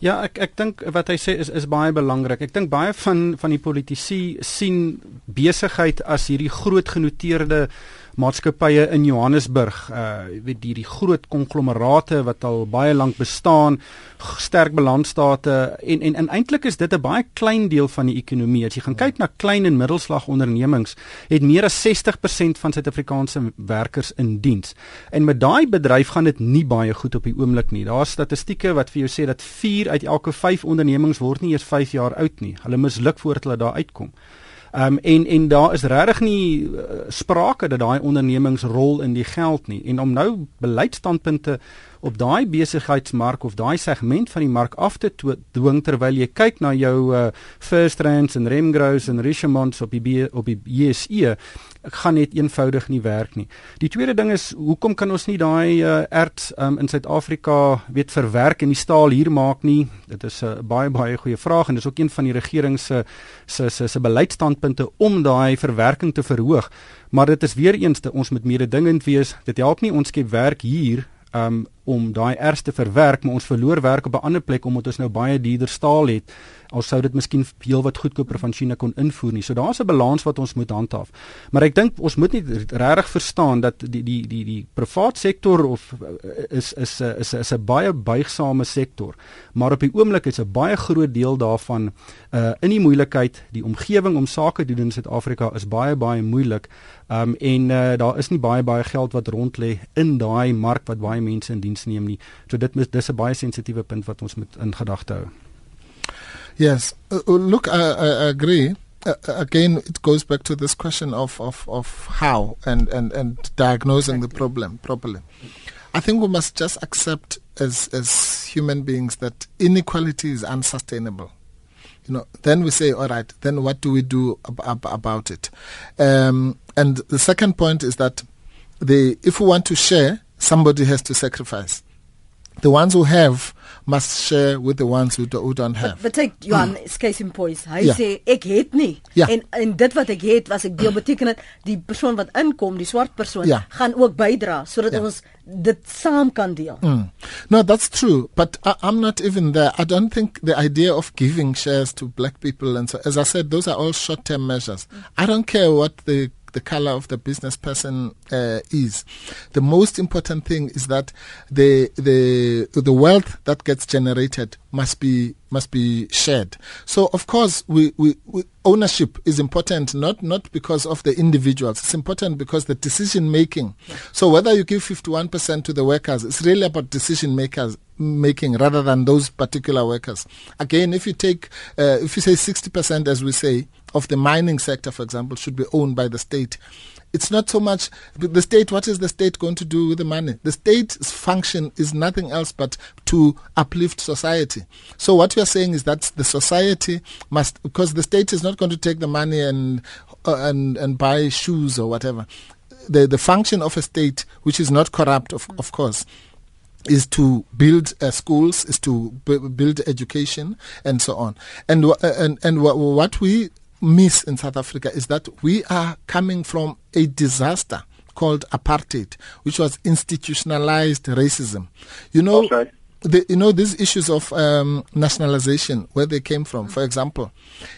Ja, ek ek dink wat hy sê is is baie belangrik. Ek dink baie van van die politici sien besigheid as hierdie groot genoteerde maatskappye in Johannesburg, uh weet die die groot konglomerate wat al baie lank bestaan, sterk balansstate en en, en eintlik is dit 'n baie klein deel van die ekonomie. As jy gaan kyk na klein en middelslag ondernemings, het meer as 60% van Suid-Afrikaanse werkers in diens. En met daai bedryf gaan dit nie baie goed op die oomblik nie. Daar's statistieke wat vir jou sê dat 4 uit elke 5 ondernemings word nie eers 5 jaar oud nie. Hulle misluk voordat hulle daar uitkom. Ehm um, en en daar is regtig nie uh, sprake dat daai ondernemingsrol in die geld nie. En om nou beleidsstandpunte op daai besigheidsmark of daai segment van die mark af te dwing terwyl jy kyk na jou uh, First Rands en Remgrows en Richemont op die op die JSE gaan net eenvoudig nie werk nie. Die tweede ding is hoekom kan ons nie daai uh, erts um, in Suid-Afrika weet verwerk en die staal hier maak nie? Dit is 'n uh, baie baie goeie vraag en dis ook een van die regering se se se se beleidsstandpunte om daai verwerking te verhoog. Maar dit is weer eens dat ons met mededingend wees. Dit help nie ons skep werk hier um, om daai erts te verwerk, maar ons verloor werk op 'n ander plek omdat ons nou baie duurder staal het al sou dit miskien heel wat goedkoper van China kon invoer nie. So daar's 'n balans wat ons moet handhaaf. Maar ek dink ons moet nie regtig verstaan dat die die die die privaat sektor of eh, is is is is 'n baie buigsame sektor, maar op die oomblik is 'n baie groot deel daarvan uh in die moeilikheid, die omgewing om sake te doen in Suid-Afrika is baie baie moeilik. Um en uh daar is nie baie baie geld wat rond lê in daai mark wat baie mense in diens neem nie. So dit is dis 'n baie sensitiewe punt wat ons moet in gedagte hou. Yes. Uh, uh, look, I, I agree. Uh, uh, again, it goes back to this question of, of, of how and, and, and diagnosing exactly. the problem properly. I think we must just accept as, as human beings that inequality is unsustainable. You know, then we say, all right, then what do we do ab- ab- about it? Um, and the second point is that the, if we want to share, somebody has to sacrifice. The ones who have must share with the ones who, do, who don't have. But take Johan mm. case in point. Hy Ja. sê ek het nie Ja. en en dit wat ek het was ek deel beteken dit die persoon wat inkom, die swart persoon Ja. gaan ook bydra sodat Ja. ons dit saam kan deel. Mm. No, that's true, but I, I'm not even there. I don't think the idea of giving shares to black people and so, as I said, those are all short-term measures. I don't care what the the color of the business person uh, is. The most important thing is that the the the wealth that gets generated must be must be shared. So of course we, we, we ownership is important not not because of the individuals. It's important because the decision making. So whether you give 51% to the workers, it's really about decision makers making rather than those particular workers. Again, if you take uh, if you say 60% as we say of the mining sector for example should be owned by the state. It's not so much the state what is the state going to do with the money? The state's function is nothing else but to uplift society. So what we are saying is that the society must because the state is not going to take the money and uh, and and buy shoes or whatever. The the function of a state which is not corrupt of of course is to build uh, schools, is to b- build education, and so on. And uh, and and wh- what we miss in South Africa is that we are coming from a disaster called apartheid, which was institutionalized racism. You know, right. the, you know these issues of um, nationalization, where they came from. For example,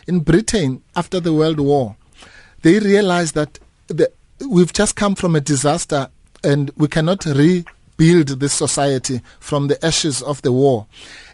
in Britain after the World War, they realized that the, we've just come from a disaster and we cannot rebuild this society from the ashes of the war.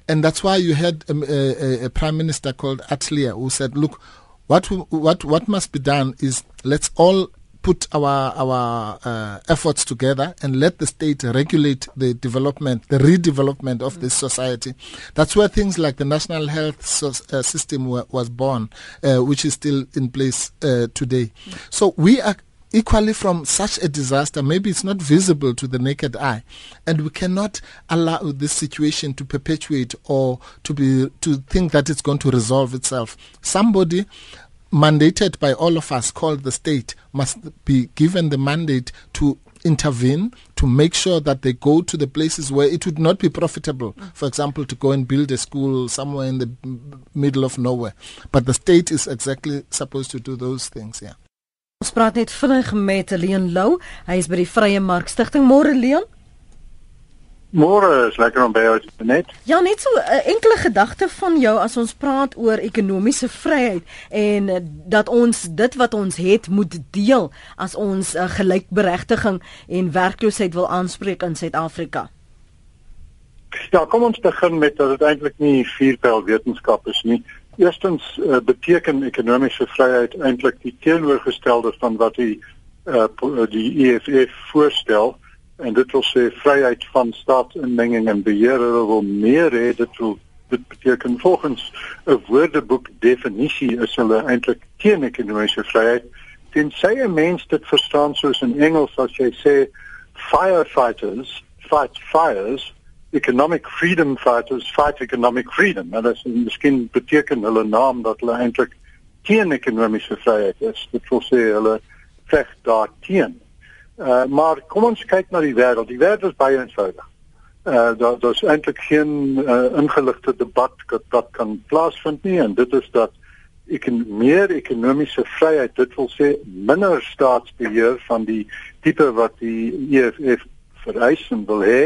And that's why you had um, a, a, a prime minister called Atlia who said, "Look, what what what must be done is let's all put our our uh, efforts together and let the state regulate the development, the redevelopment of this society. That's where things like the national health so, uh, system wa- was born, uh, which is still in place uh, today. So we are equally from such a disaster. Maybe it's not visible to the naked eye, and we cannot allow this situation to perpetuate or to be to think that it's going to resolve itself. Somebody mandated by all of us called the state must be given the mandate to intervene to make sure that they go to the places where it would not be profitable for example to go and build a school somewhere in the middle of nowhere but the state is exactly supposed to do those things yeah Ons praat net vinnig met Leon Lou. Hy is by die Vrye Mark Stichting. Môre Leon. Môre is lekker om by jou te net. Ja, net so 'n enkele gedagte van jou as ons praat oor ekonomiese vryheid en eh, dat ons dit wat ons het moet deel as ons uh, gelykberegtiging en werkloosheid wil aanspreek in Suid-Afrika. Ja, kom ons begin met dat dit eintlik nie vierpyl wetenskap is nie. Eerstens uh, beteken ekonomiese vryheid eintlik die teenoorgestelde van wat die uh, die EFF voorstel en dit wil sê vryheid van staatsinmenging en beheer. Hulle wil meer hê dit wil dit beteken volgens 'n woordeboek definisie is hulle eintlik teen ekonomiese vryheid tensy 'n mens dit verstaan soos in Engels as jy sê firefighters fight fires economic freedom fighters fight economic freedom. Nou dit is miskien beteken hulle naam dat hulle eintlik teen ekonomiese vryheid is. Dit wil sê hulle veg daarteen. Uh maar kom ons kyk na die wêreld. Die wêreld is baie eenvoudig. Uh daar daar's eintlik geen uh, ingeligte debat wat wat kan plaasvind nie en dit is dat ek meer ekonomiese vryheid dit wil sê minder staatsbeheer van die tipe wat die EFF vereis en wil hê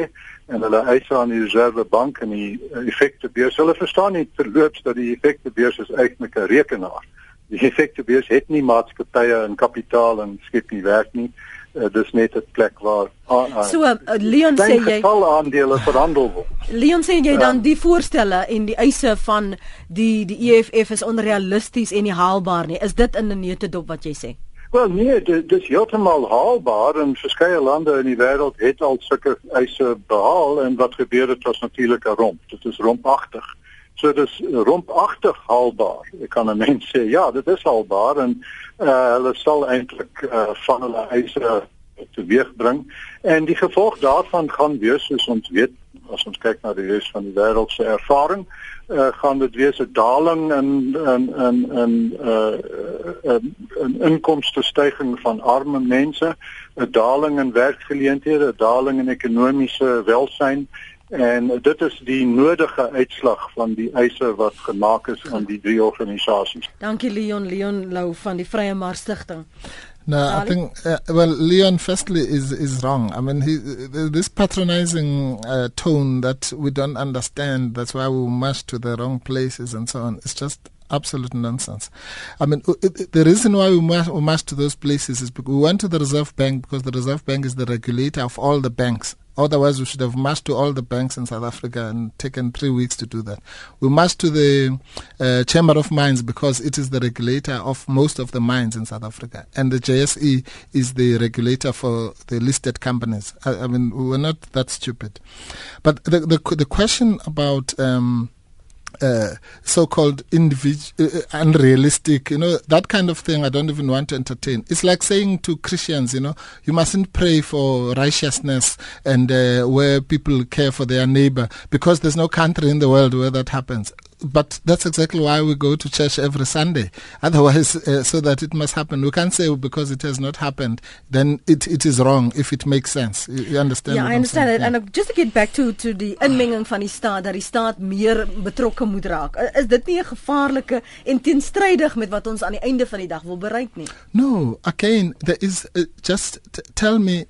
en hulle eis aan die reservebank en die uh, effektebeurs. Hulle verstaan nie terloops dat die effektebeurs is eintlik 'n rekenaar. Die effektebeurs het nie maatskappye en kapitaal en skep nie werk nie. Uh, dis net 'n plek waar uh, uh, So uh, Leon sê jy getal aandele verhandel word. Leon sê jy dan die voorstelle en die eise van die die EFF is onrealisties en nie haalbaar nie. Is dit in 'n neutedop wat jy sê? Wel nee, dit dis heeltemal haalbaar en verskeie lande in die wêreld het al sulke eise behaal en wat gebeur het was natuurlik 'n romp. Dit is rompagtig. So dis rompagtig haalbaar. Ek kan 'n mens sê ja, dit is haalbaar en uh, hulle sal eintlik uh, van hulle eise teweegbring en die gevolg daarvan gaan wees soos ons weet as ons kyk na die res van die wêreld se ervaring uh, gaan dit wees 'n daling in in in in uh 'n in inkomste stygings van arme mense, 'n daling in werkgeleenthede, 'n daling in ekonomiese welsyn en dit is die nodige uitslag van die eise wat gemaak is aan die drie organisasies. Dankie Leon Leon Lou van die Vrye Mar Stichting. No, I think uh, well, Leon firstly is is wrong. I mean, he, this patronizing uh, tone that we don't understand. That's why we march to the wrong places and so on. It's just absolute nonsense. I mean, the reason why we march, we march to those places is because we went to the Reserve Bank because the Reserve Bank is the regulator of all the banks Otherwise, we should have marched to all the banks in South Africa and taken three weeks to do that. We marched to the uh, Chamber of Mines because it is the regulator of most of the mines in South Africa. And the JSE is the regulator for the listed companies. I, I mean, we were not that stupid. But the, the, the question about. Um, uh, so-called individual, uh, uh, unrealistic, you know, that kind of thing I don't even want to entertain. It's like saying to Christians, you know, you mustn't pray for righteousness and uh, where people care for their neighbor because there's no country in the world where that happens but that's exactly why we go to church every Sunday. Otherwise, [laughs] uh, so that it must happen. We can't say because it has not happened, then it, it is wrong if it makes sense. You, you understand? Yeah, I understand it. Yeah. And just to get back to to die inmenging van die staat dat die staat meer betrokke moet raak. Is dit nie 'n gevaarlike en teenstrydig met wat ons aan die einde van die dag wil bereik nie? No, again, there is uh, just tell me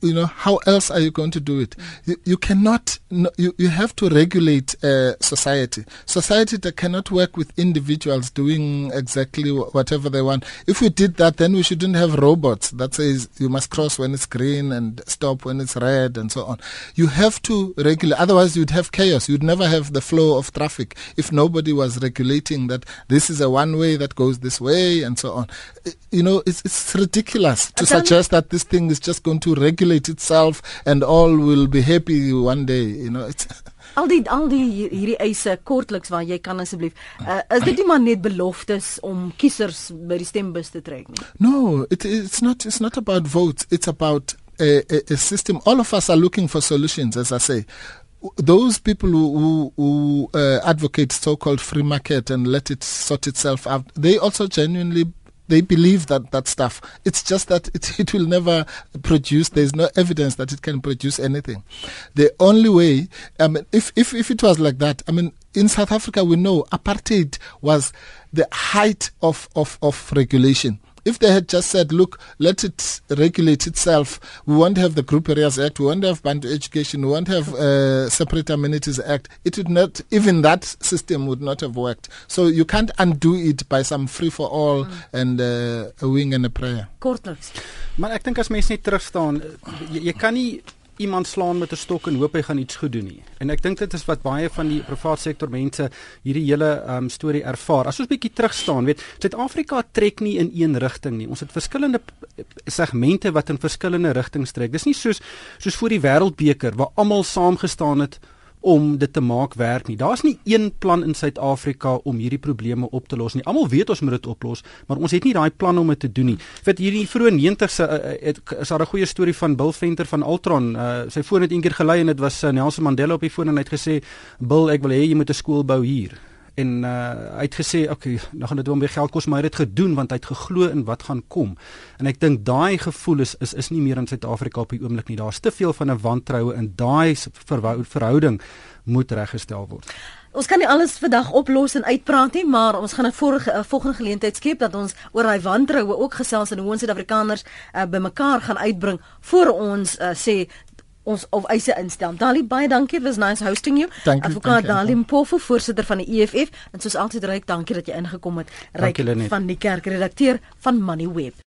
you know how else are you going to do it? You, you cannot you, you have to regulate uh, society. Society that cannot work with individuals doing exactly whatever they want. If we did that then we shouldn't have robots that says you must cross when it's green and stop when it's red and so on. You have to regulate otherwise you'd have chaos. You'd never have the flow of traffic if nobody was regulating that this is a one way that goes this way and so on. You know it's, it's ridiculous to suggest that this thing is just going to regulate itself and all will be happy one day you know. It's [laughs] al die al die hierdie eise kortliks waar jy kan asseblief uh, is dit nie maar net beloftes om kiesers by die stembus te trek nie? No it, it's not it's not about votes. It's about a, a, a system. All of us are looking for solutions as i say. Those people who, who, who uh, advocate so-called free market and let it sort itself out they also genuinely they believe that that stuff. It's just that it, [laughs] it will never produce. There's no evidence that it can produce anything. The only way, I mean, if if if it was like that, I mean, in South Africa we know apartheid was the height of of of regulation. If they had just said, look, let it regulate itself, we won't have the Group Areas Act, we won't have Bantu Education, we won't have uh, Separate Amenities Act, it would not, even that system would not have worked. So you can't undo it by some free for all mm. and uh, a wing and a prayer. Kortliks. Maar ek dink as mense net terug staan, jy, jy kan nie iemand slaan met 'n stok en hoop hy gaan iets goed doen nie. En ek dink dit is wat baie van die private sektor mense hierdie hele um, storie ervaar. As ons bietjie terug staan, weet, Suid-Afrika trek nie in een rigting nie. Ons het verskillende segmente wat in verskillende rigtings trek. Dis nie soos soos voor die Wêreldbeker waar almal saamgestaan het om dit te maak werk nie. Daar's nie een plan in Suid-Afrika om hierdie probleme op te los nie. Almal weet ons moet dit oplos, maar ons het nie daai plan om dit te doen nie. Vir hierdie vroeë 90s uh, het is daar 'n goeie storie van Bill Venter van Ultron. Uh, sy foon het eendag gelei en dit was uh, Nelson Mandela op die foon en hy het gesê: "Bill, ek wil hê jy moet 'n skool bou hier." En uh, hy het gesê okay nou gaan dit hom weer geld kos maar hy het dit gedoen want hy het geglo in wat gaan kom. En ek dink daai gevoel is is is nie meer in Suid-Afrika op die oomblik nie. Daar's te veel van 'n wantroue in daai verhouding moet reggestel word. Ons kan nie alles vandag oplos en uitpraat nie, maar ons gaan 'n vorige uh, volgende geleentheid skep dat ons oor daai wantroue ook gesels en hoe ons Suid-Afrikaners uh, bymekaar gaan uitbring voor ons uh, sê ons of eise instel. Dali baie dankie. It was nice hosting you. Advokaat Dali Mpofu, voorsitter van die EFF en soos altyd ryk dankie dat jy ingekom het. Ryk van die kerk redakteur van Moneyweb.